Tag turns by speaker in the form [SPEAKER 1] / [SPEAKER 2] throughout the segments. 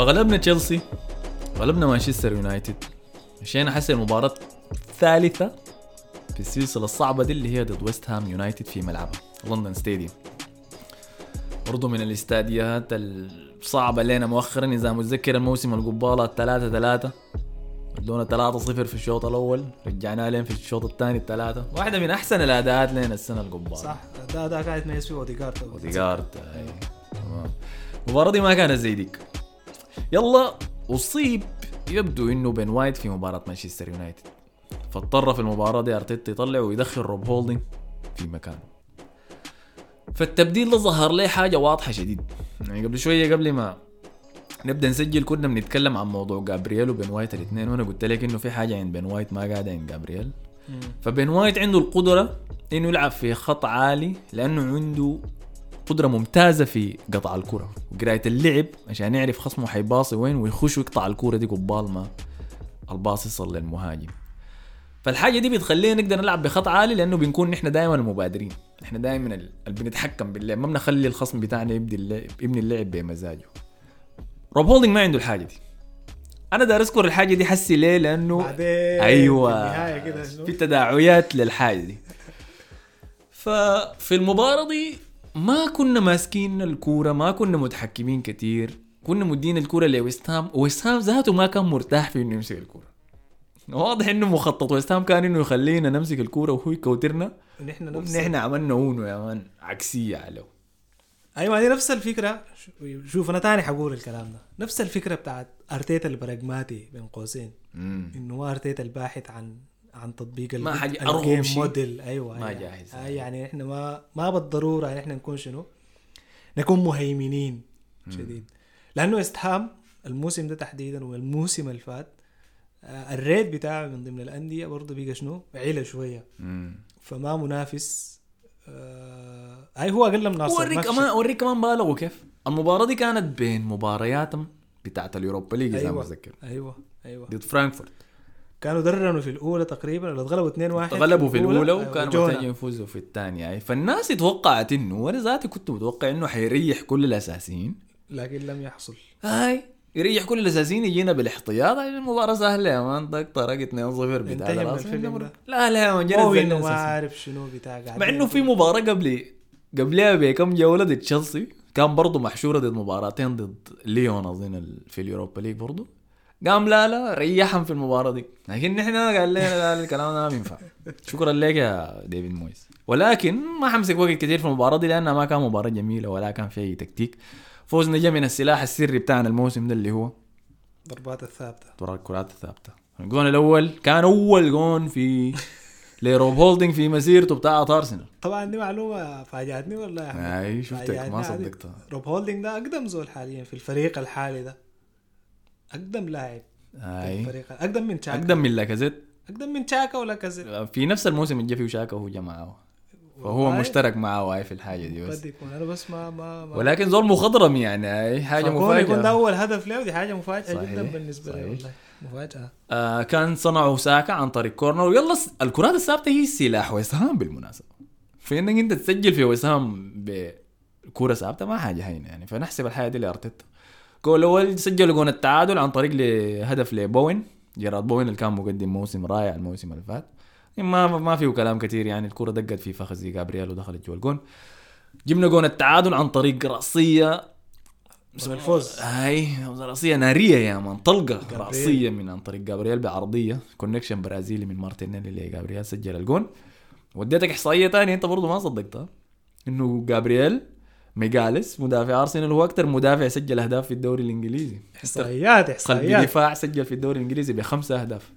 [SPEAKER 1] فغلبنا تشيلسي غلبنا مانشستر يونايتد. مشينا حسن المباراة الثالثة في السلسلة الصعبة دي اللي هي ضد ويست هام يونايتد في ملعبها لندن ستاديوم. برضو من الاستاديات الصعبة لنا مؤخرا إذا متذكر الموسم القباله الثلاثة ثلاثة ادونا 3 0 في الشوط الأول رجعنا لين في الشوط الثاني الثلاثة. واحدة من أحسن الأداءات لنا السنة القباله
[SPEAKER 2] صح ده ده كانت يتميز فيه أوديجارد.
[SPEAKER 1] أوديجارد أي. تمام. المباراة دي ما كانت زي ديك. يلا أصيب. يبدو إنه بين وايت في مباراة مانشستر يونايتد. فاضطر في المباراة دي أرتيتا يطلع ويدخل روب هولدنج في مكانه. فالتبديل ده ظهر لي حاجة واضحة شديد. يعني قبل شوية قبل ما نبدأ نسجل كنا بنتكلم عن موضوع جابرييل وبين وايت الاثنين وأنا قلت لك إنه في حاجة عند بين وايت ما قاعدة عند جابرييل. فبين وايت عنده القدرة إنه يلعب في خط عالي لأنه عنده قدرة ممتازة في قطع الكرة. وقراية اللعب عشان يعرف خصمه حيباصي وين ويخش ويقطع الكرة دي قبال ما ال pass يصل للمهاجم. فالحاجة دي بتخلينا نقدر نلعب بخط عالي لأنه بنكون نحن دائما المبادرين. إحنا دائما اللي بنتحكم باللعب. ما بنخلي الخصم بتاعنا يبدي اللعب يبني اللعب بمزاجه. روب هولدنج ما عنده الحاجة دي. أنا داير أذكر الحاجة دي حسي ليه؟ لأنه
[SPEAKER 2] بعدين
[SPEAKER 1] أيوه؟
[SPEAKER 2] في
[SPEAKER 1] تداعيات للحاجة دي. ففي المباراة دي ما كنا ماسكين الكورة ما كنا متحكمين كتير. كنا مدين الكورة لويست هام. ويست هام ذاته ما كان مرتاح في إنه يمسك الكورة. واضح إنه مخطط. ويست هام كان إنه يخلينا نمسك الكورة وهو ي counter نا.
[SPEAKER 2] ونحن نفس
[SPEAKER 1] ونحن عملنا Uno يا man. عكسية عليه
[SPEAKER 2] أيوه دي نفس الفكرة. شوف أنا تاني حقول الكلام ده. نفس الفكرة بتاعت أرتيتا البراجماتي بين قوسين. إنه ما أرتيتا الباحث عن عن تطبيق
[SPEAKER 1] ما حاجة
[SPEAKER 2] الجيم. موديل أيوه
[SPEAKER 1] ما
[SPEAKER 2] أيوة.
[SPEAKER 1] جاهز.
[SPEAKER 2] أي يعني إحنا ما ما بالضرورة يعني إحنا نكون شنو نكون مهيمنين شديد لأنه استهام الموسم ده تحديدا والموسم اللي فات آه، الريت بتاعه من ضمن الأندية برضه بقى شنو عيلة شوية
[SPEAKER 1] مم.
[SPEAKER 2] فما منافس آه أي هو أقل من ناصر
[SPEAKER 1] اوريك كمان اوريك كمان بالغوا كيف المباراة دي كانت بين مبارياتهم بتاعت اليوروبا ليج إذا
[SPEAKER 2] أيوة.
[SPEAKER 1] متذكر
[SPEAKER 2] أيوه أيوه
[SPEAKER 1] ضد فرانكفورت
[SPEAKER 2] كانوا درونوا في الأولى تقريبا ولا اتغلبوا 2 1
[SPEAKER 1] غلبوا في
[SPEAKER 2] الأولى
[SPEAKER 1] وكانوا. محتاجين يفوزوا في الثانية. يعني فالناس توقعت إنه وأنا ذاتي كنت متوقع إنه حيريح كل الأساسيين.
[SPEAKER 2] لكن لم يحصل.
[SPEAKER 1] هاي يريح كل الأساسيين يجينا بالاحتياط. المباراة سهلة يا man طق طرق 2 0 بتاع. لا لا يا
[SPEAKER 2] man ما. عارف شنو بتاع
[SPEAKER 1] مع إنه في مباراة قبل قبلها بكم جولة ضد تشيلسي كان برضه محشورة ضد مباراتين ضد ليون أظن في اليوروبا ليج برضه قام لا لا ريحهم في المباراة دي. لكن نحن قال لنا لا الكلام ده ما بينفع شكرا لك يا ديفيد مويس. ولكن ما حنمسك وقت كثير في المباراة دي لأنها ما كان مباراة جميلة ولا كان في أي تكتيك. فوزنا جا من السلاح السري بتاعنا الموسم ده اللي هو
[SPEAKER 2] ضربات الثابتة.
[SPEAKER 1] ترى الكرات الثابتة. الجون الأول كان أول جون في لروب هولدنج في مسيرته بتاعت أرسنال.
[SPEAKER 2] طبعا دي معلومة فاجأتني والله يا أحمد.
[SPEAKER 1] أي شفتك ما. صدقتها.
[SPEAKER 2] روب هولدنج ده أقدم زول حاليا في الفريق الحالي ده. أقدم لاعب في
[SPEAKER 1] أي.
[SPEAKER 2] الفريق. أقدم من تشاكا
[SPEAKER 1] أقدم من لاكازيت
[SPEAKER 2] أقدم من تشاكا ولاكازي
[SPEAKER 1] في نفس الموسم اللي جا فيه شاكا وهو جا معاه فهو مشترك معاه هاي في الحاجة دي بس.
[SPEAKER 2] قد يكون. أنا بس ما ما, ما
[SPEAKER 1] ولكن زول مخضرم يعني أي حاجة
[SPEAKER 2] فكون يكون ده
[SPEAKER 1] مفاجاه
[SPEAKER 2] أول هدف له دي حاجة مفاجأة
[SPEAKER 1] صحيح،
[SPEAKER 2] جدا بالنسبة لي. والله. مفاجأة.
[SPEAKER 1] آه كان صنعوا ساكا عن طريق corner. ويلا الكرات الثابتة هي سلاح ويست هام بالمناسبة. في إنك أنت تسجل في ويست هام بكرة ثابتة ما حاجة هينة يعني. فنحسب الحاجة دي لأرتيتا. جول الأول سجلوا جون التعادل عن طريق لهدف لبوين. جيرارد بوين اللي كان مقدم موسم رائع الموسم اللي فات. ما ما فيه كلام كثير يعني الكرة دقت في فخذ جابرييل ودخلت جوا الجون. جبنا جون التعادل عن طريق رأسية.
[SPEAKER 2] اسم الفوز.
[SPEAKER 1] هاي رأسية نارية يا man
[SPEAKER 2] طلقة.
[SPEAKER 1] رأسية من عن طريق جابرييل بعرضية. connection برازيلي من مارتينيلي لجابرييل سجل الجون. وديتك إحصائية ثانية أنت برضو ما صدقتها. إنه جابرييل ميجاليس مدافع أرسنال هو أكثر مدافع سجل أهداف في الدوري الإنجليزي.
[SPEAKER 2] إحصائيات
[SPEAKER 1] قلب
[SPEAKER 2] احصائيات
[SPEAKER 1] دفاع سجل في الدوري الإنجليزي بخمسة أهداف.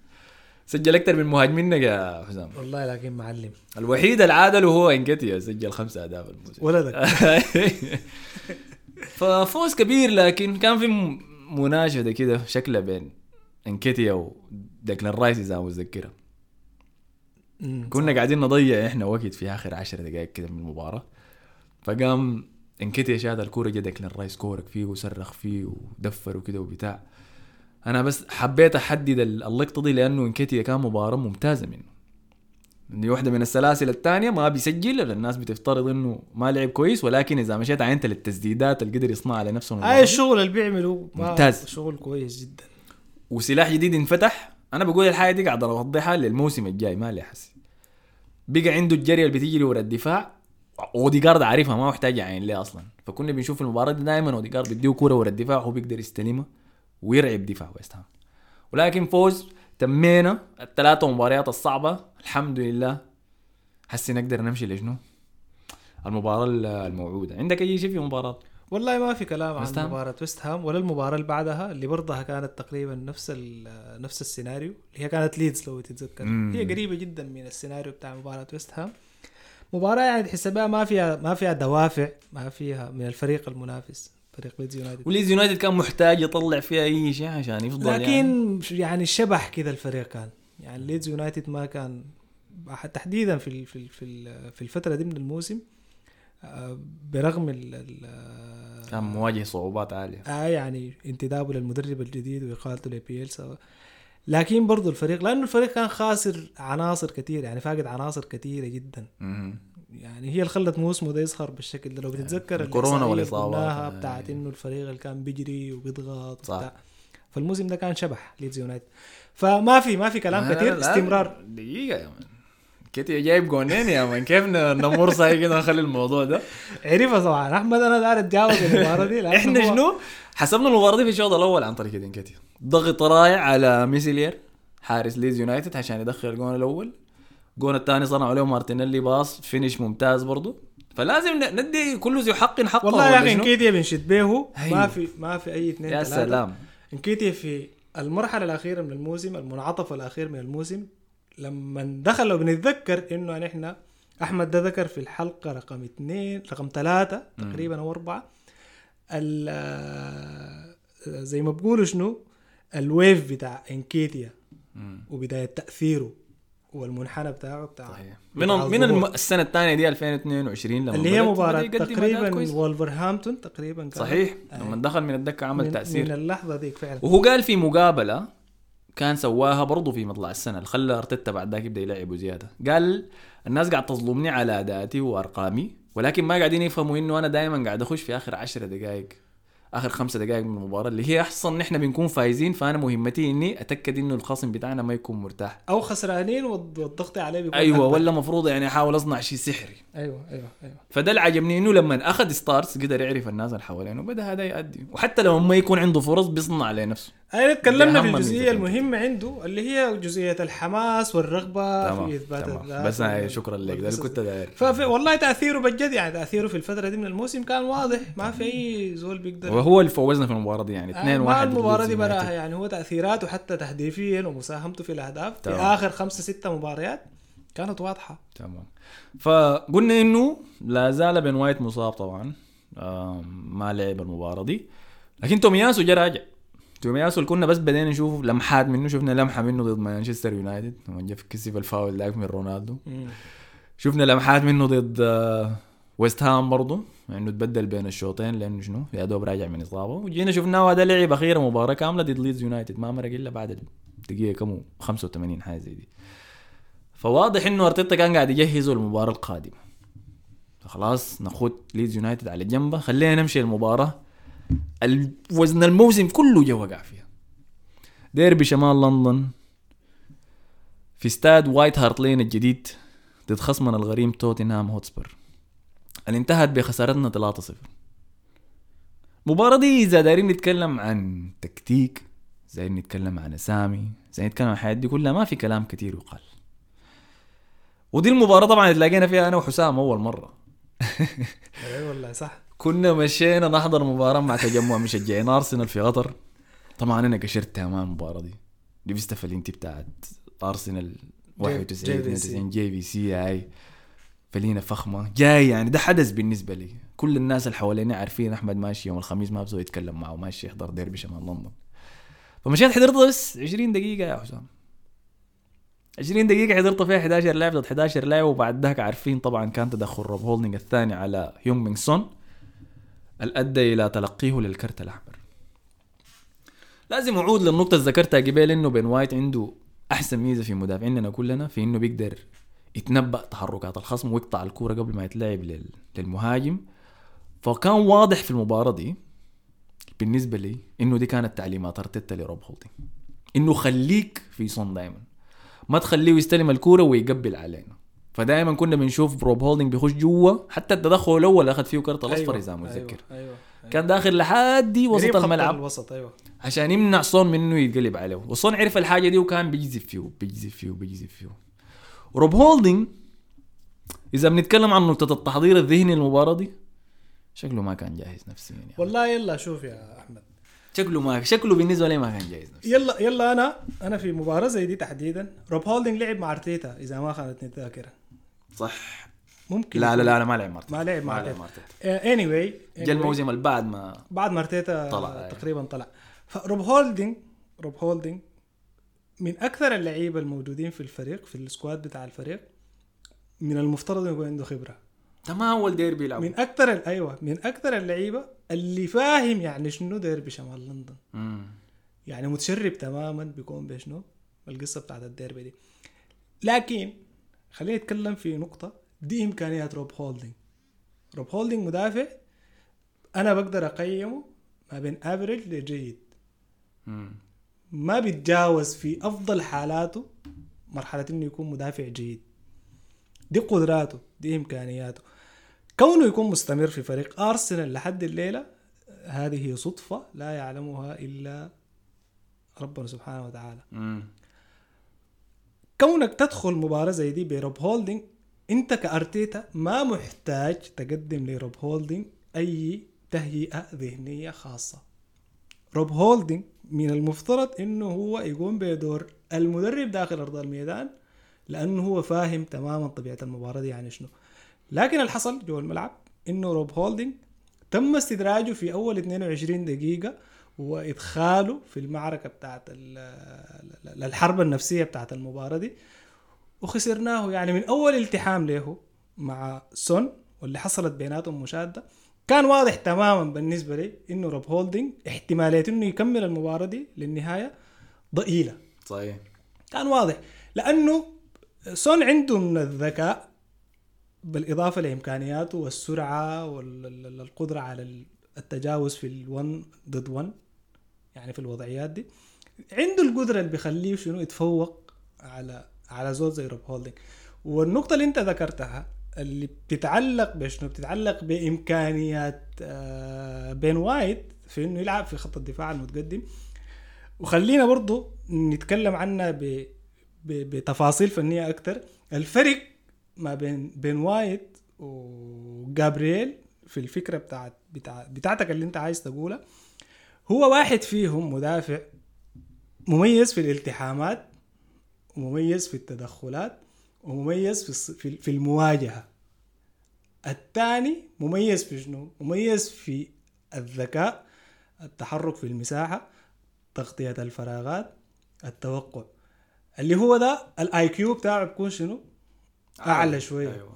[SPEAKER 1] سجل أكثر من مهاجمينك يا حسام.
[SPEAKER 2] والله لكن معلم.
[SPEAKER 1] الوحيد العادل هو إنكيتيا سجل خمسة أهداف الموسم.
[SPEAKER 2] ولدك.
[SPEAKER 1] ففوز كبير لكن كان في مناشدة كده شكلها بين إنكيتيا وديكلان رايس إذا متذكرها. كنا قاعدين نضيع إحنا وقت في آخر عشر دقائق كده من المباراة. فقام انكيتيا شاد الكورة جا ديكلان رايس كورك فيه وصرخ فيه ودفر وكده وبتاع. أنا بس حبيت أحدد ال- اللقطة دي لأنه انكيتيا كان مباراة ممتازة منه. دي واحدة من السلاسل الثانية ما بيسجل الناس بتفترض إنه ما لعب كويس ولكن إذا مشيت عينت للتسديدات اللي قدر يصنعها لنفسه دي،
[SPEAKER 2] الشغل اللي بيعملوا ما-
[SPEAKER 1] ممتاز.
[SPEAKER 2] شغل كويس جدا.
[SPEAKER 1] وسلاح جديد انفتح. أنا بقول الحاجة دي قاعد أوضحها للموسم الجاي ما لي حسي بقى عنده الجري اللي بتجري ورا الدفاع. اوديجارد عارفها ما محتاج يعين ليه أصلا؟ فكنا بنشوف المباراة دي دائما اوديجارد بيديه كورة ورا الدفاع وهو بيقدر يستلمها ويرعب دفاع ويست هام ولكن فوز تمينا التلاتة مباريات الصعبة الحمد لله. حسي نقدر نمشي لشنو؟ المباراة الموعودة. عندك أي شيء في مباراة؟
[SPEAKER 2] والله ما في كلام عن؟ مباراة ويست هام ولا المباراة اللي بعدها اللي برضها كانت تقريبا نفس نفس السيناريو اللي هي كانت ليدز لو تتذكر.
[SPEAKER 1] مم.
[SPEAKER 2] هي قريبة جدا من السيناريو بتاع مباراة ويست هام مباراة يعني تحسبها ما فيها ما فيها دوافع ما فيها من الفريق المنافس فريق ليدز يونايتد.
[SPEAKER 1] وليدز يونايتد كان محتاج يطلع فيها أي شيء عشان يفضل يعني.
[SPEAKER 2] لكن يعني شبح كذا الفريق كان. يعني ليدز يونايتد ما كان تحديدا في في في ال- في الفترة دي من الموسم آه، برغم ال ال-
[SPEAKER 1] كان مواجه صعوبات عالية.
[SPEAKER 2] آه يعني انتدابه للمدرب الجديد وإقالته لبيلسا. لكن برضو الفريق لأنه الفريق كان خاسر عناصر كثير يعني فاقد عناصر كثيره جدا. يعني هي اللي خلت موسمه ده يظهر بالشكل ده. لو بتتذكر
[SPEAKER 1] الكورونا
[SPEAKER 2] قلناها
[SPEAKER 1] آه.
[SPEAKER 2] بتاعت إنه الفريق اللي كان بيجري وبيضغط
[SPEAKER 1] صح.
[SPEAKER 2] وبتاع. فالموسم ده كان شبح ليدز يونايتد. فما في ما في كلام
[SPEAKER 1] لا،
[SPEAKER 2] كثير استمرار.
[SPEAKER 1] دقيقة يا man. نكيتيا جايب جونين يا man. كيف نمر صحيح كده نخلي الموضوع ده؟
[SPEAKER 2] عرفها طبعا. أحمد أنا داير اتجاوز المباراة دي إحنا
[SPEAKER 1] شنو؟ حسبنا المباراة دي في الشوط الأول عن طريق نكيتيا. ضغط رائع على ميسيلير حارس ليدز يونايتد عشان يدخل الجون الأول. الجون الثاني صنعوا له مارتينيلي باص finish ممتاز برضه فلازم ندي كل ذي حق حقه
[SPEAKER 2] والله يا
[SPEAKER 1] أخي؟
[SPEAKER 2] نكيتيا بنشد به
[SPEAKER 1] أيوه.
[SPEAKER 2] ما في ما في أي اثنين
[SPEAKER 1] يا. سلام.
[SPEAKER 2] انكيتيا في المرحلة الأخيرة من الموسم المنعطف الأخير من الموسم لما دخل وبنتذكر إنه نحن أحمد ده ذكر في الحلقة رقم اثنين رقم ثلاثة تقريبا أو أربعة زي ما بقولوا شنو الويف بتاع
[SPEAKER 1] إنكيتيا.
[SPEAKER 2] وبداية تأثيره والمنحنى بتاعه بتاع
[SPEAKER 1] صحيح من من. الم... السنة الثانية دي 2022 لما
[SPEAKER 2] اللي هي
[SPEAKER 1] أداء
[SPEAKER 2] تقريبا. وولفرهامبتون تقريبا كانت.
[SPEAKER 1] صحيح
[SPEAKER 2] آه.
[SPEAKER 1] لما دخل من الدكة عمل
[SPEAKER 2] من,
[SPEAKER 1] تأثير
[SPEAKER 2] من اللحظة ديك فعلا
[SPEAKER 1] وهو قال في مقابلة كان سواها برضه في مطلع السنة. اللي خلى أرتيتا بعد ذاك يبدأ يلعبه زياده قال الناس قاعد تظلمني على ادائي وأرقامي ولكن ما قاعدين يفهموا إنه أنا دائما قاعد أخش في آخر عشرة دقائق آخر خمسة دقائق من المباراة اللي هي احسن نحن بنكون فايزين فأنا مهمتي إني أتأكد إنه الخصم بتاعنا ما يكون مرتاح.
[SPEAKER 2] أو خسرانين والض- والضغط عليه بيكون
[SPEAKER 1] أيوه
[SPEAKER 2] أكبر.
[SPEAKER 1] ولا مفروض يعني أحاول أصنع شيء سحري.
[SPEAKER 2] أيوه أيوه أيوه.
[SPEAKER 1] فده اللي عجبني إنه لما أخذ ستارز قدر يعرف الناس اللي حوالينه بدا هذا يأدي وحتى لو ما يكون عنده فرص بيصنع لنفسه
[SPEAKER 2] انا تكلمنا
[SPEAKER 1] دي
[SPEAKER 2] في الجزئيه المهمة عنده اللي هي جزئية الحماس والرغبة
[SPEAKER 1] تمام
[SPEAKER 2] في إثبات
[SPEAKER 1] تمام.
[SPEAKER 2] الذات
[SPEAKER 1] بس أنا شكرا لك ده كنت داير.
[SPEAKER 2] والله تأثيره بجد يعني تأثيره في الفترة دي من الموسم كان واضح ما في أي زول بيقدر.
[SPEAKER 1] وهو اللي فوزنا في المباراة دي يعني 2
[SPEAKER 2] آه،
[SPEAKER 1] 1
[SPEAKER 2] ما المباراة دي براها يعني هو تأثيراته حتى تهديفيا ومساهمته في الأهداف في
[SPEAKER 1] تمام.
[SPEAKER 2] آخر خمسة ستة مباريات كانت واضحة.
[SPEAKER 1] تمام. فقلنا إنه لا زال بن وايت مصاب طبعا ما لعب المباراة دي. لكن تومياسو جا راجع. تومياسو كنا بس بدينا نشوف لمحات منه شفنا لمحة منه ضد مانشستر يونايتد لما جا كسب الفاول ذاك من رونالدو. شفنا لمحات منه ضد آه، ويست هام برضه إنه تبدل بين الشوطين لأنه شنو؟ يا دوب راجع من إصابة. وجينا شفناه هذا لعب أخيرا مباراة كاملة ضد ليدز يونايتد ما مرق إلا بعد الدقيقة كم؟ 85 حاجة زي دي. فواضح إنه أرتيتا كان قاعد يجهزه للمباراة القادمة. خلاص ناخد ليدز يونايتد على جنبه. خلينا نمشي المباراه ال- وزن الموسم كله جا وقع فيها. ديربي شمال لندن في استاد وايت هارت لين الجديد ضد خصمنا الغريم توتنهام هوتسبر. اللي انتهت بخسارتنا 3-0 المباراة دي إذا دايرين نتكلم عن تكتيك زي نتكلم عن أسامي زي نتكلم عن الحاجات دي كلها ما في كلام كتير يقال. ودي المباراة طبعا تلاقينا فيها أنا وحسام أول مرة.
[SPEAKER 2] أي والله صح.
[SPEAKER 1] كنا مشينا نحضر مباراة مع تجمع مشجعين أرسنال في قطر. طبعا أنا قشرت تمام المباراة دي. لبست فلينتي بتاعت أرسنال 91
[SPEAKER 2] JVC.
[SPEAKER 1] 92 JVC. هاي. فلينة فخمة. جاي يعني ده حدث بالنسبة لي. كل الناس اللي حوالينا عارفين أحمد ماشي يوم الخميس ما بزو يتكلم معه ماشي يحضر ديربي شمال لندن. فمشيت حضرت بس 20 دقيقة يا حسام. 20 دقيقة حضرت فيها 11 لاعب ضد 11 لاعب وبعد ذاك عارفين طبعا كان تدخل روب هولدنج الثاني على هيونغ مينغ سون. اللي ادى إلى تلقيه للكرت الأحمر. لازم أعود للنقطة اللي ذكرتها قبل إنه بن وايت عنده أحسن ميزة في مدافعيننا كلنا في إنه بيقدر يتنبأ تحركات الخصم ويقطع الكورة قبل ما يتلعب لل- للمهاجم. فكان واضح في المباراة دي بالنسبة لي إنه دي كانت تعليمات أرتيتا لروب هولدينج إنه خليك في صن دائما ما تخليه يستلم الكورة ويقبل علينا. فدائما كنا بنشوف روب هولدينج بيخش جوا. حتى التدخل الأول أخذ فيه كرت الأصفر اذا متذكر
[SPEAKER 2] أيوه, أيوة.
[SPEAKER 1] كان داخل لحد وسط الملعب.
[SPEAKER 2] الوسط أيوه.
[SPEAKER 1] عشان يمنع صون من إنه يتقلب عليه. وصون عرف الحاجة دي وكان بيجذب فيه بيجذب فيه بيجذب فيه. روب هولدينج إذا بنتكلم عن نقطة التحضير الذهني للمباراة دي شكله ما كان جاهز نفسيا يعني.
[SPEAKER 2] والله يلا شوف يا أحمد.
[SPEAKER 1] شكله ما شكله بالنسبة لي ما كان جاهز نفسيا.
[SPEAKER 2] يلا يلا أنا أنا في مباراة زي دي تحديدا. روب هولدنج لعب مع أرتيتا إذا ما خانتني الذاكره
[SPEAKER 1] صح؟
[SPEAKER 2] ممكن
[SPEAKER 1] لا لا لا, لا ما لعب مع أرتيتا
[SPEAKER 2] ما لعب. مع أرتيتا anyway
[SPEAKER 1] جا الموسم اللي بعد ما
[SPEAKER 2] بعد ما ارتيتا
[SPEAKER 1] طلع، أي.
[SPEAKER 2] تقريبا طلع. فروب هولدنج روب هولدنج من أكثر اللعيبة الموجودين في الفريق في ال squad بتاع الفريق من المفترض يكون عنده
[SPEAKER 1] خبرة. ما اول ديربي يلعب
[SPEAKER 2] من أكثر أيوه من أكثر اللعيبة اللي فاهم يعني شنو ديربي شمال لندن.
[SPEAKER 1] مم.
[SPEAKER 2] يعني متشرب تماما بيكون بشنو؟ القصة بتاعت الديربي دي. لكن خلينا نتكلم في نقطة. دي امكانيات روب هولدنج روب هولدنج مدافع أنا بقدر أقيمه ما بين average لجيد. ما بيتجاوز في أفضل حالاته مرحلة إنه يكون مدافع جيد. دي قدراته دي إمكانياته. كونه يكون مستمر في فريق أرسنال لحد الليلة هذه صدفة لا يعلمها إلا ربنا سبحانه وتعالى.
[SPEAKER 1] مم.
[SPEAKER 2] كونك تدخل مباراة زي دي بروب هولدنج انت كأرتيتا ما محتاج تقدم لروب هولدنج أي تهيئة ذهنية خاصة. روب هولدنج من المفترض إنه هو يقوم بدور المدرب داخل أرض الميدان لأنه هو فاهم تماما طبيعة المباراة دي يعني شنو. لكن اللي حصل الملعب إنه روب هولدنج تم استدراجه في أول 22 دقيقة وادخاله في المعركة بتاعت ال- الحرب النفسية بتاعت المباراة دي. وخسرناه يعني من أول التحام له مع سون واللي حصلت بيناتهم مشاده كان واضح تماما بالنسبة لي إنه روب هولدنج احتماليه إنه يكمل المباراة دي للنهاية ضئيلة.
[SPEAKER 1] صحيح.
[SPEAKER 2] كان واضح لأنه سون عنده من الذكاء بالإضافة لإمكانياته والسرعة والقدره على التجاوز في ال one ضد one يعني في الوضعيات دي. عنده القدرة اللي بيخليه شنو؟ يتفوق على على زول زي روب هولدنج والنقطة اللي انت ذكرتها اللي بتتعلق بشنو؟ بتتعلق بإمكانيات آه، بين وايت في إنه يلعب في خط الدفاع المتقدم. وخلينا برضو نتكلم عنها ب... ب... بتفاصيل فنية أكتر. الفرق ما بين بين وايت وجابرييل في الفكرة بتاعت بتاع... بتاعتك اللي انت عايز تقولها. هو واحد فيهم مدافع مميز في الالتحامات ومميز في التدخلات ومميز في الص- في في المواجهة. الثاني مميز في شنو؟ مميز في الذكاء التحرك في المساحة تغطية الفراغات التوقع. اللي هو ده ال IQ بتاعه بيكون شنو؟ أعلى شوية.
[SPEAKER 1] أيوه.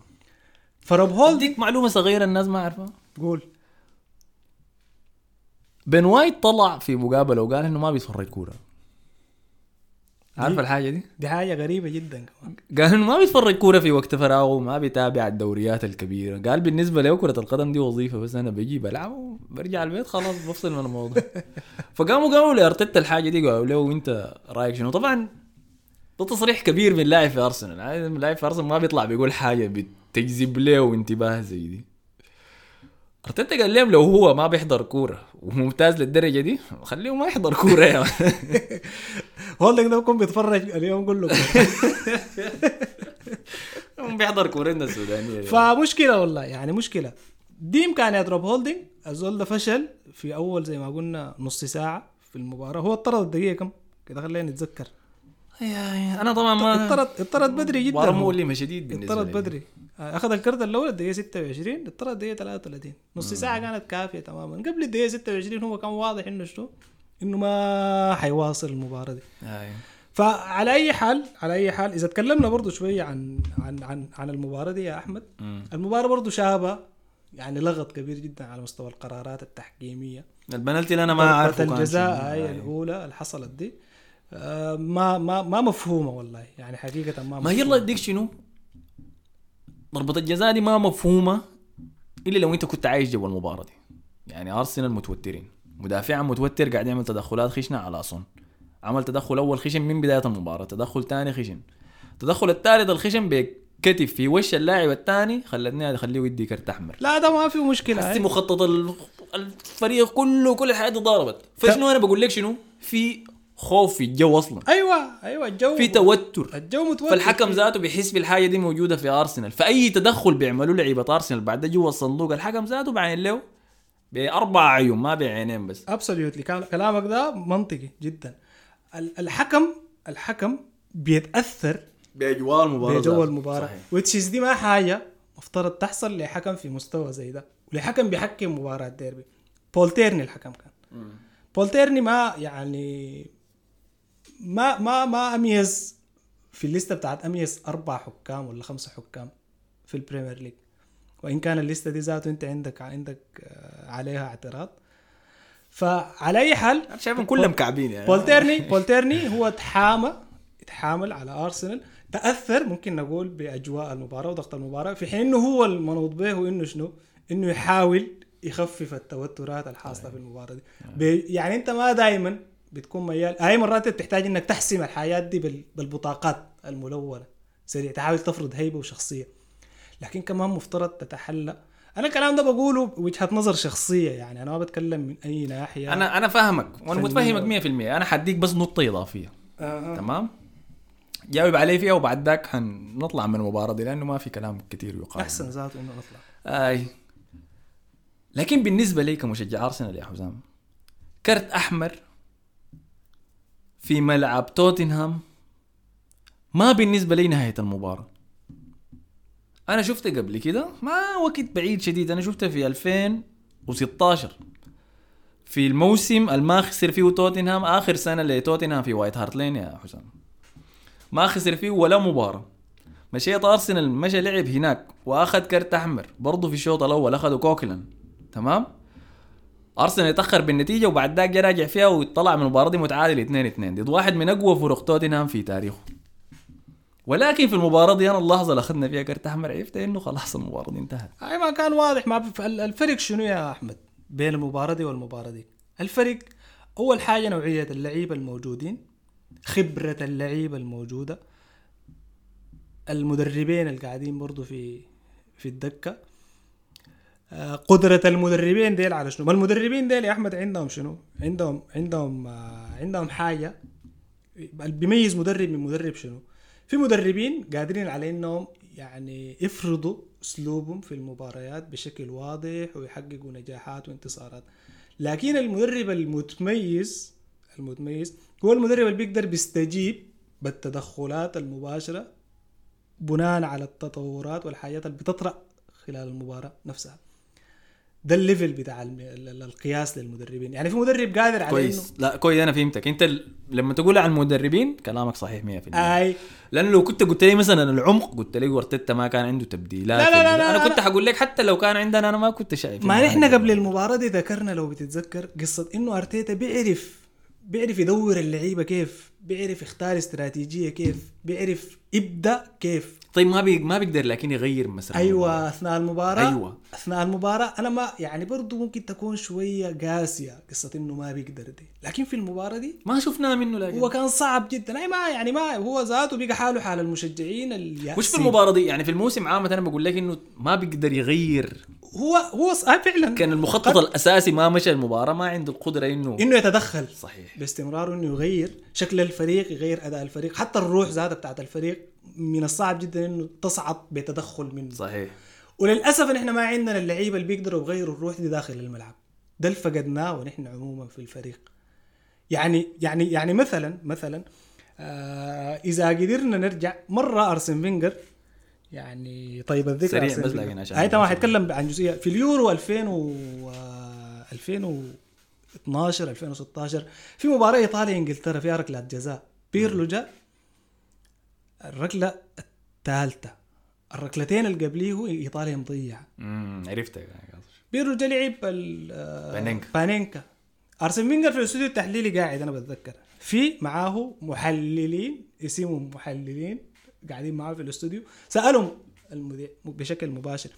[SPEAKER 2] فروب هولد
[SPEAKER 1] أديك معلومة صغيرة الناس ما عارفها
[SPEAKER 2] قول.
[SPEAKER 1] بن وايت طلع في مقابلة وقال إنه ما بيتفرج كورة. عارف الحاجة دي؟
[SPEAKER 2] دي حاجة غريبة جدا كمان.
[SPEAKER 1] قال إنه ما بيتفرج كورة في وقت فراغه ما بيتابع الدوريات الكبيرة. قال بالنسبة له كرة القدم دي وظيفة بس أنا بجي بلعب وبرجع البيت خلاص بفصل من الموضوع. فقاموا قالوا لارتيتا الحاجة دي قالوا له أنت رأيك شنو؟ طبعا ده تصريح كبير من لاعب في أرسنال. من لاعب في أرسنال ما بيطلع بيقول حاجة بتجذب له انتباه زي دي. ارتيتا قال لهم لو هو ما بيحضر كورة وممتاز للدرجة دي خليه ما يحضر كورة يا.
[SPEAKER 2] هولدنج ده بيكون بيتفرج اليوم كله.
[SPEAKER 1] بيحضر كورتنا السودانية
[SPEAKER 2] فمشكلة والله يعني مشكلة. دي امكانيات روب هولدنج الزول ده فشل في أول زي ما قلنا نص ساعة في المباراة. هو اطرد الدقيقة كم؟ كده خلينا نتذكر.
[SPEAKER 1] أنا طبعا ما
[SPEAKER 2] اطرد اطرد بدري جدا.
[SPEAKER 1] مؤلمة شديد بالنسبة
[SPEAKER 2] اطرد. بدري. أخذ الكرت الأول الدقيقه 26 اطرد الدقيقه 33 نص ساعة كانت كافية تماما قبل الدقيقه 26 هو كان واضح إنه شنو إنه ما حيواصل المباراة دي
[SPEAKER 1] أي.
[SPEAKER 2] فعلى أي حال على أي حال إذا تكلمنا برضو شوية عن عن عن عن المباراة دي يا
[SPEAKER 1] أحمد.
[SPEAKER 2] المباراة برضو شابة يعني لغط كبير جدا على مستوى القرارات التحكيمية
[SPEAKER 1] البنالتي اللي أنا ما عارفه
[SPEAKER 2] الجزاء
[SPEAKER 1] شنو.
[SPEAKER 2] هاي
[SPEAKER 1] أي.
[SPEAKER 2] الأولى اللي حصلت دي آه، ما ما ما مفهومة والله يعني حقيقة ما
[SPEAKER 1] ما
[SPEAKER 2] مفهومة.
[SPEAKER 1] يلا اديك شنو ضربة الجزاء دي ما مفهومة إلا لو أنت كنت عايش جوا المباراة دي. يعني أرسنال متوترين. مدافعا متوتر قاعد يعمل تدخلات خشنة على صن عمل تدخل أول خشن من بداية المباراة تدخل ثاني خشن. التدخل الثالث الخشن بكتف في وش اللاعب الثاني خلتني خليه يدي كرت أحمر.
[SPEAKER 2] لا ده ما في مشكلة.
[SPEAKER 1] حسي. مخطط ال- الفريق كله كل الحياة دي ضربت فشنو أنا بقول لك شنو؟ في خوف في الجو أصلا.
[SPEAKER 2] أيوه أيوه الجو
[SPEAKER 1] في توتر.
[SPEAKER 2] الجو متوتر
[SPEAKER 1] فالحكم ذاته بيحس بالحاجة دي موجودة في أرسنال. فأي تدخل بيعملوا لعيبه أرسنال بعد ده جوا الصندوق الحكم ذاته بعين له بأربع عيون ما بعينين بس.
[SPEAKER 2] absolutely كلامك ده منطقي جدا. ال- الحكم الحكم بيتأثر
[SPEAKER 1] بأجواء المباراة
[SPEAKER 2] بجو
[SPEAKER 1] ذاته.
[SPEAKER 2] المباراة.
[SPEAKER 1] صحيح.
[SPEAKER 2] which is دي ما حاجة مفترض تحصل لحكم في مستوى زي ده. ولحكم بيحكم مباراة ديربي بول تيرني الحكم كان. بول تيرني ما يعني ما ما ما أميز في الليستة بتاعت أميز أربع حكام ولا خمسه حكام في البريمير ليج. وإن كان الليستة دي ذاته أنت عندك عندك آه، عليها اعتراض. فعلى أي حال
[SPEAKER 1] شايفهم كلهم كعبين يعني.
[SPEAKER 2] بول تيرني بول تيرني هو تحامى تحامل على أرسنال. تأثر ممكن نقول بأجواء المباراة وضغط المباراة في حين إنه هو المنوط به انه شنو؟ إنه يحاول يخفف التوترات الحاصلة في المباراة دي. يعني أنت ما دائما بتكون ميال. اي مرات بتحتاج إنك تحسم الحياة دي بال- بالبطاقات الملونة. سريع. تحاول تفرض هيبة وشخصية. لكن كمان مفترض تتحلى. أنا الكلام ده بقوله وجهه نظر شخصية. يعني أنا ما بتكلم من أي ناحية.
[SPEAKER 1] أنا أنا فاهمك.
[SPEAKER 2] وأنا.
[SPEAKER 1] متفهمك 100% أنا حديك بس نقطة إضافية.
[SPEAKER 2] آه.
[SPEAKER 1] تمام؟ جاوب علي فيها وبعد ذاك حنطلع من المباراة دي لأنه ما في كلام كثير يقال.
[SPEAKER 2] أحسن ذاته إنه نطلع.
[SPEAKER 1] أي. لكن بالنسبة لي كمشجع أرسنال يا حسام كرت أحمر في ملعب توتنهام ما بالنسبة لي نهاية المباراة. أنا شفته قبل كده ما وقت بعيد شديد. أنا شفته في 2016 في الموسم الما خسر فيه توتنهام آخر سنة لتوتنهام في وايت هارت لين يا حسام. ما خسر فيه ولا مباراة. مشيت أرسنال مشى لعب هناك وأخذ كرت أحمر. برضه في الشوط الأول أخذوا كوكلان تمام؟ أرسنال يتأخر بالنتيجة وبعد ذاك راجع فيها وطلع من المباراة دي متعادل 2 2 ضد واحد من أقوى فرق توتنهام في تاريخه. ولكن في المباراة دي أنا اللحظة اللي أخذنا فيها كرت أحمر عرفت إنه خلاص المباراة دي انتهت.
[SPEAKER 2] أي ما كان واضح ما الفرق شنو يا أحمد بين المباراة دي والمباراة دي؟ الفرق أول حاجة نوعية اللعيبة الموجودين خبرة اللعيبة الموجودة المدربين اللي قاعدين برضو في في الدكة قدرة المدربين ديل على شنو؟ ما المدربين ديل يا أحمد عندهم شنو؟ عندهم عندهم آه، عندهم حاجة بيميز مدرب من مدرب شنو؟ في مدربين قادرين على إنهم يعني يفرضوا أسلوبهم في المباريات بشكل واضح ويحققوا نجاحات وانتصارات لكن المدرب المتميز المتميز هو المدرب اللي بيقدر بيستجيب بالتدخلات المباشرة بناء على التطورات والحاجات اللي بتطرأ خلال المباراة نفسها ده الليفل بتاع القياس للمدربين. يعني في مدرب قادر على
[SPEAKER 1] كويس. لا كويس أنا فهمتك. أنت. لما تقول عن المدربين كلامك صحيح 100%
[SPEAKER 2] أي.
[SPEAKER 1] لأنه لو كنت قلت لي مثلا العمق قلت لي ورتيتا ما كان عنده تبديلات.
[SPEAKER 2] لا لا لا لا
[SPEAKER 1] أنا
[SPEAKER 2] لا
[SPEAKER 1] كنت حقول لك حتى لو كان عندنا أنا ما كنت شايف
[SPEAKER 2] ما نحن. قبل المباراة دي ذكرنا لو بتتذكر قصة إنه أرتيتا بيعرف بيعرف يدور اللعيبة كيف بيعرف يختار استراتيجية كيف بيعرف يبدأ كيف.
[SPEAKER 1] طيب ما بي... ما بيقدر لكن يغير مثلا
[SPEAKER 2] أيوه أثناء المباراة.
[SPEAKER 1] أيوة.
[SPEAKER 2] أثناء المباراة أنا ما يعني برضو ممكن تكون شوية قاسية قصة إنه ما بيقدر دي. لكن في المباراة دي
[SPEAKER 1] ما شفناه منه لكن.
[SPEAKER 2] هو كان صعب جدا. أي ما يعني ما هو ذاته بقى حاله حال المشجعين اليأسين
[SPEAKER 1] وش في المباراة دي؟ يعني في الموسم عامة أنا بقول لك إنه ما بيقدر يغير
[SPEAKER 2] هو هو آه فعلا.
[SPEAKER 1] كان المخطط الأساسي ما مشى المباراة ما عنده القدرة إنه
[SPEAKER 2] إنه يتدخل.
[SPEAKER 1] صحيح.
[SPEAKER 2] باستمرار إنه يغير شكل الفريق يغير أداء الفريق. حتى الروح ذاتها بتاعت الفريق من الصعب جدا إنه تصعد بتدخل منه.
[SPEAKER 1] صحيح.
[SPEAKER 2] وللأسف إن إحنا ما عندنا اللعيبة اللي بيقدروا يغيروا الروح دي داخل الملعب. ده اللي فقدناه ونحن عموما في الفريق. يعني يعني يعني مثلا مثلا آه إذا قدرنا نرجع مرة أرسن فينجر يعني طيب الذكر
[SPEAKER 1] سريع بس. لكن عشان-
[SPEAKER 2] هاي حيتكلم عن جزئية في اليورو 2000 و آه، 2012 2016 في مباراة إيطاليا إنجلترا فيها ركلات جزاء بيرلو جاء الركلة الثالثة. الركلتين اللي قبليه إيطاليا مضيعة.
[SPEAKER 1] امم قصدي.
[SPEAKER 2] بيرلو جا لعب آه،
[SPEAKER 1] بانينكا.
[SPEAKER 2] بانينكا. أرسن فينجر في الاستوديو التحليلي قاعد أنا بتذكر. في معاه محللين اسمهم محللين. قاعدين معاه في الاستوديو سألهم المذيع بشكل مباشر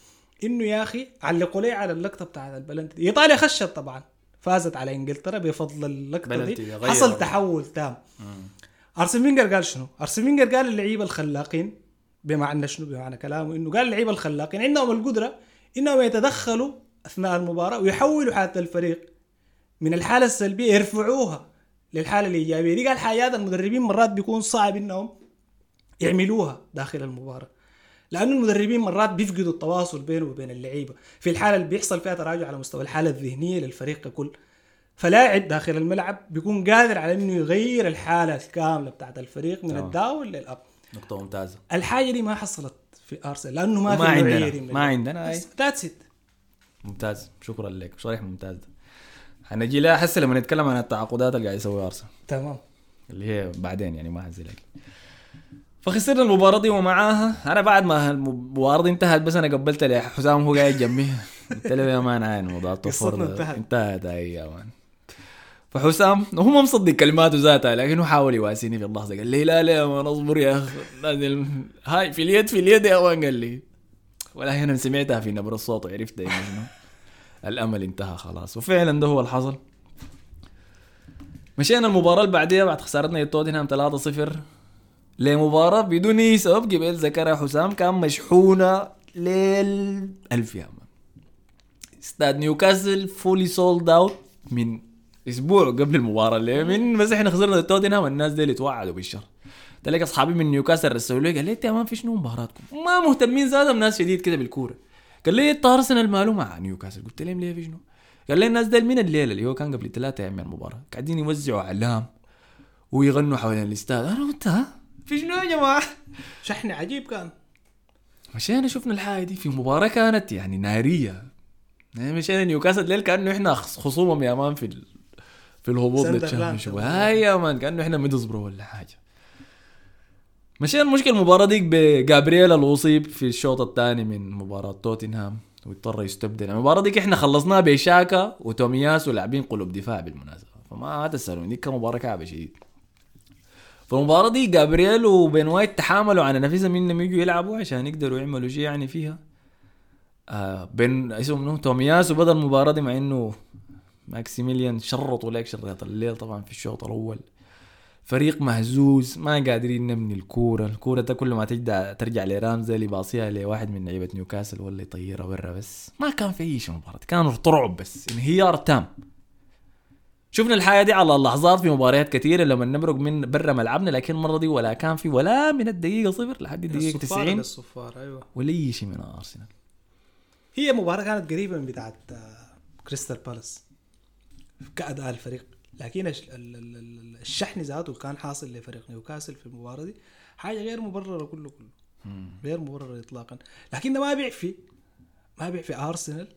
[SPEAKER 2] إنه يا أخي علقوا لي على اللقطة بتاعت البلنتي إيطاليا خشت طبعا فازت على إنجلترا بفضل
[SPEAKER 1] اللقطة
[SPEAKER 2] دي. حصل تحول تام ارسن فينجر قال شنو؟ ارسن فينجر قال اللعيبة الخلاقين بمعنى شنو؟ بمعنى كلامه إنه قال اللعيبة الخلاقين عندهم القدرة إنهم يتدخلوا أثناء المباراة ويحولوا حالة الفريق من الحالة السلبية يرفعوها للحالة الإيجابية دي قال حاجات المدربين مرات بيكون صعب إنهم يعملوها داخل المباراه. لأنه المدربين مرات بيفقدوا التواصل بينه وبين اللعيبة. في الحالة اللي بيحصل فيها تراجع على مستوى الحالة الذهنية للفريق ككل. فلاعب داخل الملعب بيكون قادر على إنه يغير الحالة الكاملة بتاعت الفريق من. الداون للأب.
[SPEAKER 1] نقطة ممتازة.
[SPEAKER 2] الحاجة دي ما حصلت في أرسنال لأنه ما,
[SPEAKER 1] ما
[SPEAKER 2] في
[SPEAKER 1] عندنا ما عندنا.
[SPEAKER 2] that's it
[SPEAKER 1] ممتاز. شكرا لك. صريح ممتاز. حنجي لها حس لما نتكلم عن التعاقدات اللي قاعد يسويها أرسنال.
[SPEAKER 2] تمام.
[SPEAKER 1] اللي هي بعدين يعني ما حنزل لك فخسرنا المباراة دي ومعاها. أنا بعد ما المباراة دي انتهت بس أنا قبلت لي حسام هو قاعد جنبي. قلت له يا man عين موضوع ال top four
[SPEAKER 2] قصتنا
[SPEAKER 1] ده.
[SPEAKER 2] انتهت.
[SPEAKER 1] انتهت اي يا man. فحسام هو ما مصدق كلماته ذاتها لكنه حاول يواسيني في اللحظة. قال لي لا لا يا man اصبر يا أخي. نازل. هاي في اليد في اليد يا مان قال لي. ولا أنا سمعتها في نبر الصوت وعرفت إنه شنو. الأمل انتهى خلاص. وفعلا ده هو اللي حصل مشينا المباراة اللي بعديها بعد خسارتنا توتنهام 3-0 لمباراه بدون أي سبب؟ قبل ذكرها حسام كان مشحونة ليل ألف يا استاد نيوكاسل فولي سولد اوت من أسبوع قبل المباراة. اللي من بس إحنا خسرنا توتنهام الناس دي اللي توعدوا بالشر. تلاقي أصحابي من نيوكاسل رسلوا لي قال لي أنت يا man في شنو مباراتكم. ما مهتمين زادهم ناس شديد كده بالكورة. قال لي إنت أرسنال ماله مع نيوكاسل؟ قلت لهم ليه في شنو قال لي الناس دي من الليلة اللي هو كان قبل ثلاثة أيام من المباراة. قاعدين يوزعوا أعلام ويغنوا حوالين الاستاد. أنا قلت ها؟ في شنو يا جماعة؟
[SPEAKER 2] شحن عجيب كان.
[SPEAKER 1] مشينا شفنا الحاجة دي في مباراة كانت يعني نارية. يعني مشينا نيوكاسل ليل كأنه إحنا خص- خصومهم يا man في ال... في الهبوط.
[SPEAKER 2] لل
[SPEAKER 1] Championship هاي يا man كأنه إحنا ميدلسبرو ولا حاجة. مشينا المشكلة المباراة ديك بجابرييل اللي اصيب في الشوط الثاني من مباراة توتنهام واضطر يستبدل. المباراة ديك إحنا خلصناها بشاكا وتومياسو ولاعبين قلوب دفاع بالمناسبة. فما تسألوني ديك كان مباراه كعبة شديد. فالمباراة دي جابرييل وبين وايت تحاملوا على نفسهم انهم يجوا يلعبوا عشان يقدروا يعملوا شيء يعني فيها. آه بين اسمه منو تومياسو وبدا المباراة دي مع إنه ماكسيمان شرطوا لك شريط الليل طبعا في الشوط الأول. فريق مهزوز ما قادرين نبني الكورة. الكورة ده كل ما ترجع ترجع لرامزي اللي باصيها لواحد من لعيبة نيوكاسل ولا يطيرها برا بس. ما كان في أي شيء مباراة كان رعب بس. انهيار تام. شفنا الحاجة دي على اللحظات في مباريات كثيرة لما نمرق من برا ملعبنا لكن المرة دي ولا كان في ولا من الدقيقة صفر لحد الدقيقة
[SPEAKER 2] الصفارة
[SPEAKER 1] 90
[SPEAKER 2] للصفارة أيوه.
[SPEAKER 1] ولا أي شيء من أرسنال.
[SPEAKER 2] هي مباراة كانت قريبة من بتاعت آه، كريستال بالاس كأداء الفريق. لكن الش- ال- ال- ال- الشحن ذاته كان حاصل لفريق نيوكاسل في المباراة دي. حاجة غير مبررة كله كله. غير مبررة إطلاقا. لكن ده ما بيعفي. ما بيعفي أرسنال.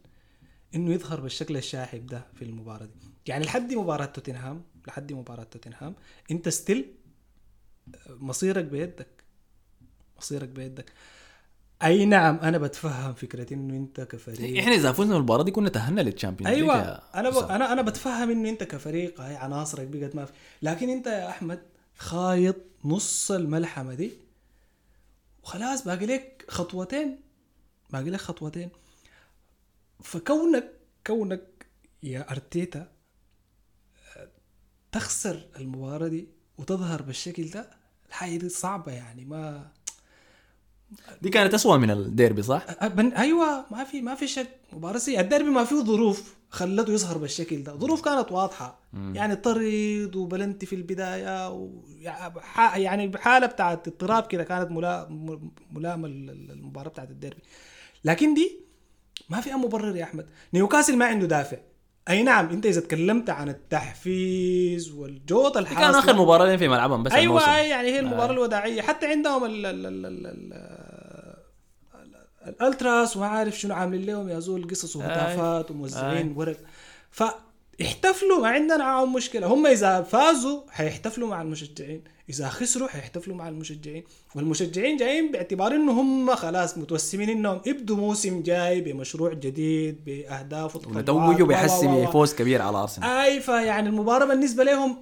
[SPEAKER 2] إنه يظهر بالشكل الشاحب ده في المباراة دي. يعني لحد مباراة توتنهام لحد مباراة توتنهام أنت still مصيرك بيدك. مصيرك بيدك. أي نعم أنا بتفهم فكرة إنه أنت كفريق.
[SPEAKER 1] إحنا إذا فزنا المباراه دي كنا تاهلنا للتشامبيونز أيوه
[SPEAKER 2] أنا ب... أنا أنا بتفهم إنه أنت كفريق هاي عناصرك بقت ما في. لكن أنت يا أحمد خايط نص الملحمة دي وخلاص باقي لك خطوتين. باقي لك خطوتين. فكونك كونك يا أرتيتا آه، تخسر المباراة دي وتظهر بالشكل ده الحاجة دي صعبة يعني ما
[SPEAKER 1] دي كانت اسوء من الديربي صح؟
[SPEAKER 2] أبن أيوه ما في ما في شك. مباراة سيئة. الديربي ما فيه ظروف خلته يظهر بالشكل ده. ظروف كانت واضحة. يعني طرد وبلنتي في البداية و... يعني بحالة بتاعت اضطراب كده كانت ملائمه لل- المباراه بتاعت الديربي. لكن دي ما فيها مبرر يا أحمد. نيوكاسل ما عنده دافع. أي نعم أنت إذا تكلمت عن التحفيز والجوده
[SPEAKER 1] دي كان آخر مباراه لهم في ملعبهم بس الموسم.
[SPEAKER 2] أيوه يعني هي المباراة
[SPEAKER 1] آه.
[SPEAKER 2] الوداعية. حتى عندهم ال ال ال ال ال ال الألتراس وما عارف شنو عاملين لهم. يا زول قصص وهتافات وموزعين
[SPEAKER 1] آي.
[SPEAKER 2] ورق. فاحتفلوا ما عندنا معاهم مشكلة. هم إذا فازوا حيحتفلوا مع المشجعين. إذا خسروا حيحتفلوا مع المشجعين. والمشجعين جايين باعتبار انه هم خلاص متوسمين إنهم يبدوا موسم جاي بمشروع جديد بأهداف وتطلعات.
[SPEAKER 1] ونتوجوا
[SPEAKER 2] و-
[SPEAKER 1] بحسم
[SPEAKER 2] و- و-
[SPEAKER 1] فوز كبير على أرسنال.
[SPEAKER 2] أي فيعني المباراة بالنسبة لهم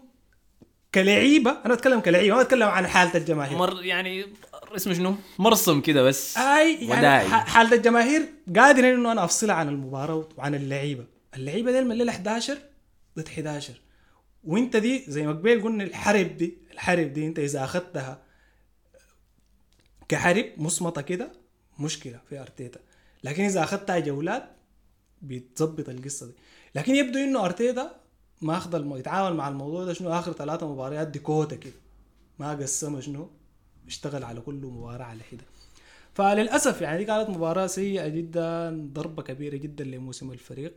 [SPEAKER 2] كلعيبة. أنا بتكلم كلعيبة ما بتكلم عن حالة الجماهير.
[SPEAKER 1] مر يعني اسمه شنو؟ مرسم كده بس.
[SPEAKER 2] أي يعني
[SPEAKER 1] وداعي.
[SPEAKER 2] ح- حالة الجماهير قادر إنه أنا افصلها عن المباراة وعن اللعيبة. اللعيبة دي من الليلة 11 ضد 11 وإنت دي زي ما قبيل قلنا الحرب دي الحرب دي انت اذا اخذتها كحرب مصمتة كده مشكلة في أرتيتا. لكن إذا أخذتها جولات بيتظبط القصة دي. لكن يبدو إنه أرتيتا ما أخذ الم... يتعامل مع الموضوع ده شنو؟ آخر ثلاثة مباريات دي كوتا كده. ما قسمها شنو؟ اشتغل على كل مباراة على حده فللأسف يعني دي كانت مباراة سيئة جدا ضربة كبيرة جدا لموسم الفريق.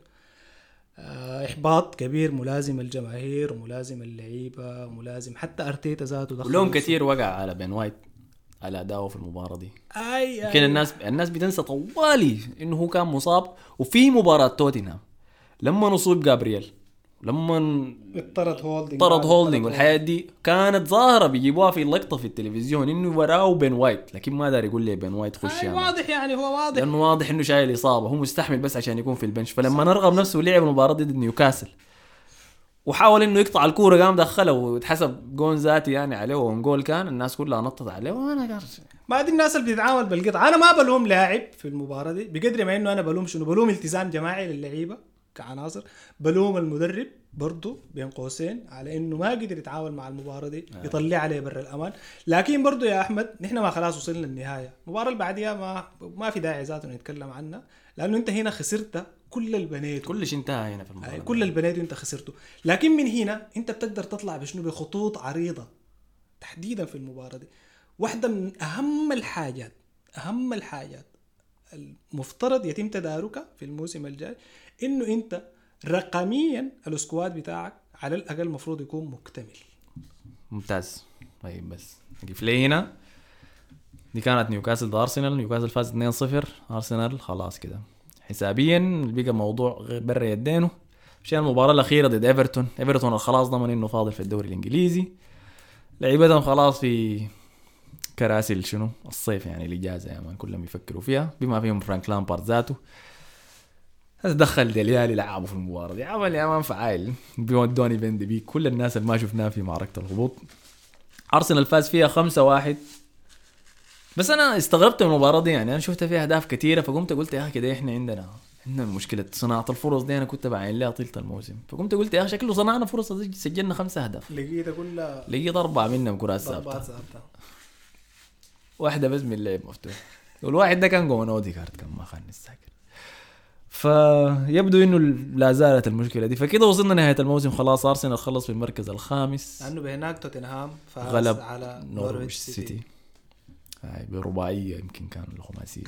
[SPEAKER 2] إحباط كبير ملازم الجماهير وملازم اللعيبة وملازم حتى أرتيتا ذاته دخل
[SPEAKER 1] ولوم. كثير وقع على بين وايت على أداؤه في المباراة دي
[SPEAKER 2] أي
[SPEAKER 1] يمكن الناس الناس بتنسى طوالي إنه هو كان مصاب وفي مباراة توتنهام لما نصيب جابرييل لما
[SPEAKER 2] اضطرد هولدنج
[SPEAKER 1] طرد هولدنج والحياة دي كانت ظاهرة بيجيبوها في اللقطة في التلفزيون إنه وراه بين وايت لكن ما داري يقول لي بين وايت خش مان.
[SPEAKER 2] واضح يعني هو واضح.
[SPEAKER 1] لأنه واضح إنه شايل إصابة هو مستحمل بس عشان يكون في البنش. فلما نرغب نفسه لعب المباراة ضد نيوكاسل وحاول إنه يقطع الكورة قام دخلها واتحسب جون ذاتي يعني عليه وجول كان الناس كلها نطت عليه وأنا قال
[SPEAKER 2] ما دي الناس اللي بتتعامل بالقطع. أنا ما بلوم لاعب في المباراة دي بقدر ما إنه أنا بلوم شنو؟ بلوم التزام جماعي للعيبة. كعناصر بلوم المدرب برضه بين قوسين على إنه ما قدر يتعامل مع المباراة دي يطلع عليه برا الأمان. لكن برضه يا أحمد نحن ما خلاص وصلنا النهاية. المباراة اللي بعديها ما ما في داعي ذاته نتكلم عنها لأنه أنت هنا خسرت كل البنات.
[SPEAKER 1] كل شيء انتهى هنا في
[SPEAKER 2] أي
[SPEAKER 1] المباراة
[SPEAKER 2] كل البنات انت خسرته. لكن من هنا أنت بتقدر تطلع بشنو؟ بخطوط عريضة تحديدا في المباراة دي. واحدة من أهم الحاجات أهم الحاجات المفترض يتم تداركها في الموسم الجاي إنه أنت رقميا ال squad بتاعك على الأقل المفروض يكون مكتمل.
[SPEAKER 1] ممتاز. طيب بس نقف لي هنا. دي كانت نيوكاسل ضد أرسنال. نيوكاسل فاز 2-0 أرسنال خلاص كده. حسابيا بقى موضوع برا يدينه. مشان المباراة الأخيرة ضد إيفرتون. إيفرتون خلاص ضمن إنه فاضل في الدوري الإنجليزي. لعيبتهم خلاص في كراسي شنو؟ الصيف يعني الإجازة يا man كلهم يفكروا فيها. بما فيهم فرانك لامبارد ذاته. دخل ديلي آلي لعبوا في المباراة دي عمل يا man فعال ودوني فان دي بيك كل الناس اللي ما شفناها في معركة الهبوط. أرسنال فاز فيها خمسة واحد. بس أنا استغربت من المباراة دي يعني أنا شفت فيها أهداف كثيرة فقمت قلت يا أخي كده إحنا عندنا عندنا مشكلة صناعة الفرص دي. أنا كنت بعين لها طيلة الموسم. فقمت قلت يا أخي شكله صنعنا فرص سجلنا خمسة أهداف.
[SPEAKER 2] لقيتها كلها
[SPEAKER 1] لقيت أربعة منهم كرات ثابتة. واحدة بس من اللعب مفتوح. والواحد ده كان جون اوديجارد كان ما خانتني الذاكرة فيبدو إنه لا زالت المشكلة دي. فكده وصلنا نهاية الموسم. خلاص أرسنال خلص في المركز الخامس.
[SPEAKER 2] لأنه بهناك توتنهام فاز
[SPEAKER 1] غلب
[SPEAKER 2] على
[SPEAKER 1] نورويتش سيتي. هاي برباعية يمكن كان الخماسية.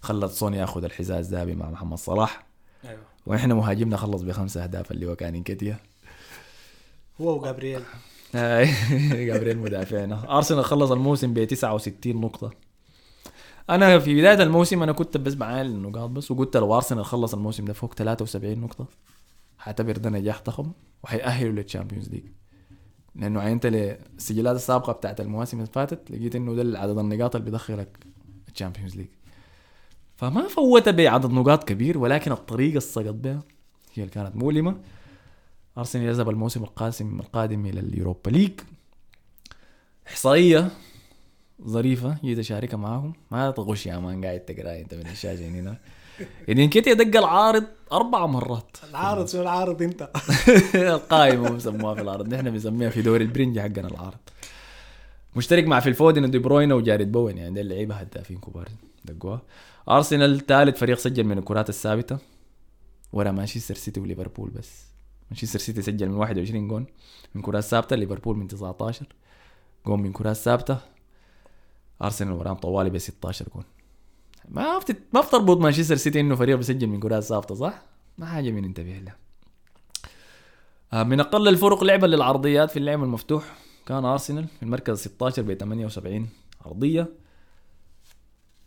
[SPEAKER 1] خلت سون ياخذ الحذاء الذهبي مع محمد صلاح.
[SPEAKER 2] أيوه.
[SPEAKER 1] وإحنا مهاجمنا خلص بخمسة أهداف اللي هو كان انكتيا
[SPEAKER 2] هو وجابرييل.
[SPEAKER 1] هاي جابريل مدافعنا. أرسنال خلص الموسم ب 69 نقطة. أنا في بداية الموسم أنا كنت بس بعاين النقاط بس وقلت لو ارسنال خلص الموسم ده فوق 73 نقطة. حاعتبر ده نجاح ضخم وحيأهلوا لل Champions League لأنه عينت السجلات السابقة بتاعت المواسم اللي فاتت لقيت إنه ده عدد النقاط اللي بيدخلك ال Champions League فما فوت بعدد نقاط كبير ولكن الطريقة اللي سقط بها هي اللي كانت مؤلمة. أرسنال يذهب الموسم القادم القادم إلى اليوروبا ليج. إحصائية ظريفة جيت اشاركها معاهم. ما تغش يا مان قاعد تقرأ أنت من الشاشة هنا. يعني كده دق العارض أربع مرات.
[SPEAKER 2] العارض شو العارض أنت؟
[SPEAKER 1] القائمة مسموها في العرض نحن بنسميها في دوري البرنج حقنا العرض مشترك مع في الفودن دي بروينا وجاريد بوين. يعني اللعيبة هدافين كبار دقوها. أرسنال ثالث فريق سجل من الكرات الثابتة. ورا مانشستر سيتي وليفربول بس. مانشستر سيتي سجل من 21 جون من كرات ثابتة ليفربول من 19 جون من كرات ثابتة. أرسنال وراهم طوالي ب 16 جون. ما بتت... ما بتربط مانشستر سيتي إنه فريق بيسجل من كرات ثابتة صح؟ ما حاجة من ننتبه لها. آه، من أقل الفرق لعبا للعرضيات في اللعب المفتوح كان أرسنال في المركز 16 ب 78 عرضية.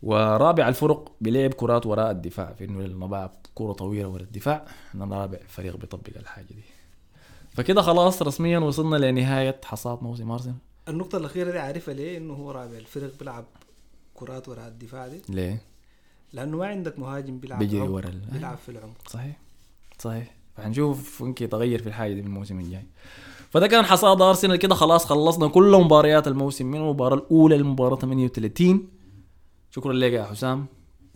[SPEAKER 1] ورابع الفرق بلعب كرات وراء الدفاع في إنه لما بلعب كرة طويلة ورا الدفاع أنا رابع فريق بيطبق الحاجة دي. فكده خلاص رسميا وصلنا لنهاية حصاد موسم أرسنال.
[SPEAKER 2] النقطة الأخيرة دي عارفها ليه؟ إنه هو رابع الفريق بيلعب كرات وراء الدفاع دي.
[SPEAKER 1] ليه؟
[SPEAKER 2] لأنه ما عندك مهاجم بيلعب
[SPEAKER 1] بيجري ورا ال-
[SPEAKER 2] بيلعب في العمق.
[SPEAKER 1] صحيح. صحيح. فحنشوف يمكن يتغير في الحاجة دي في الموسم الجاي. فده كان حصاد أرسنال كده. خلاص خلصنا كل مباريات الموسم من المباراة الأولى للمباراة 38 شكرا لك يا حسام.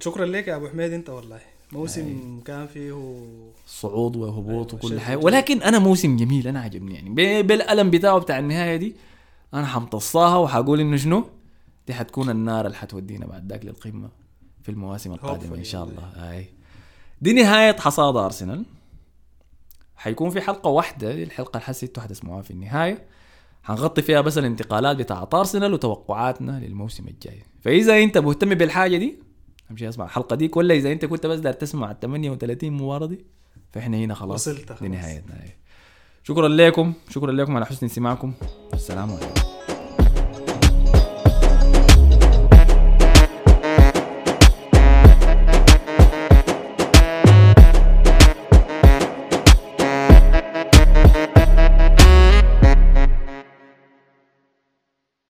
[SPEAKER 2] شكرا لك يا أبو حميد. أنت والله موسم كان فيه
[SPEAKER 1] صعود وهبوط وكل
[SPEAKER 2] حاجة.
[SPEAKER 1] ولكن أنا موسم جميل. أنا عجبني يعني. بالألم بتاعه بتاع النهاية دي. أنا حمتصاها وحقول إنه شنو؟ دي حتكون النار اللي حتودينا بعد ذاك للقمة في المواسم القادمة إن شاء. الله. هاي دي نهاية حصاد أرسنال. حيكون في حلقة واحدة دي الحلقة اللي حسيتوا حتسمعوها في النهاية. حنغطي فيها بس الانتقالات بتاعت أرسنال وتوقعاتنا للموسم الجاي. فإذا أنت مهتم بالحاجة دي امشي أسمع الحلقة ديك ولا إذا أنت كنت بس دار تسمع ال 38 مباراة دي فإحنا هنا خلاص.
[SPEAKER 2] وصلت خلاص.
[SPEAKER 1] دي نهايتنا. هاي. شكرا لكم شكرا لكم على حسن استماعكم السلام عليكم.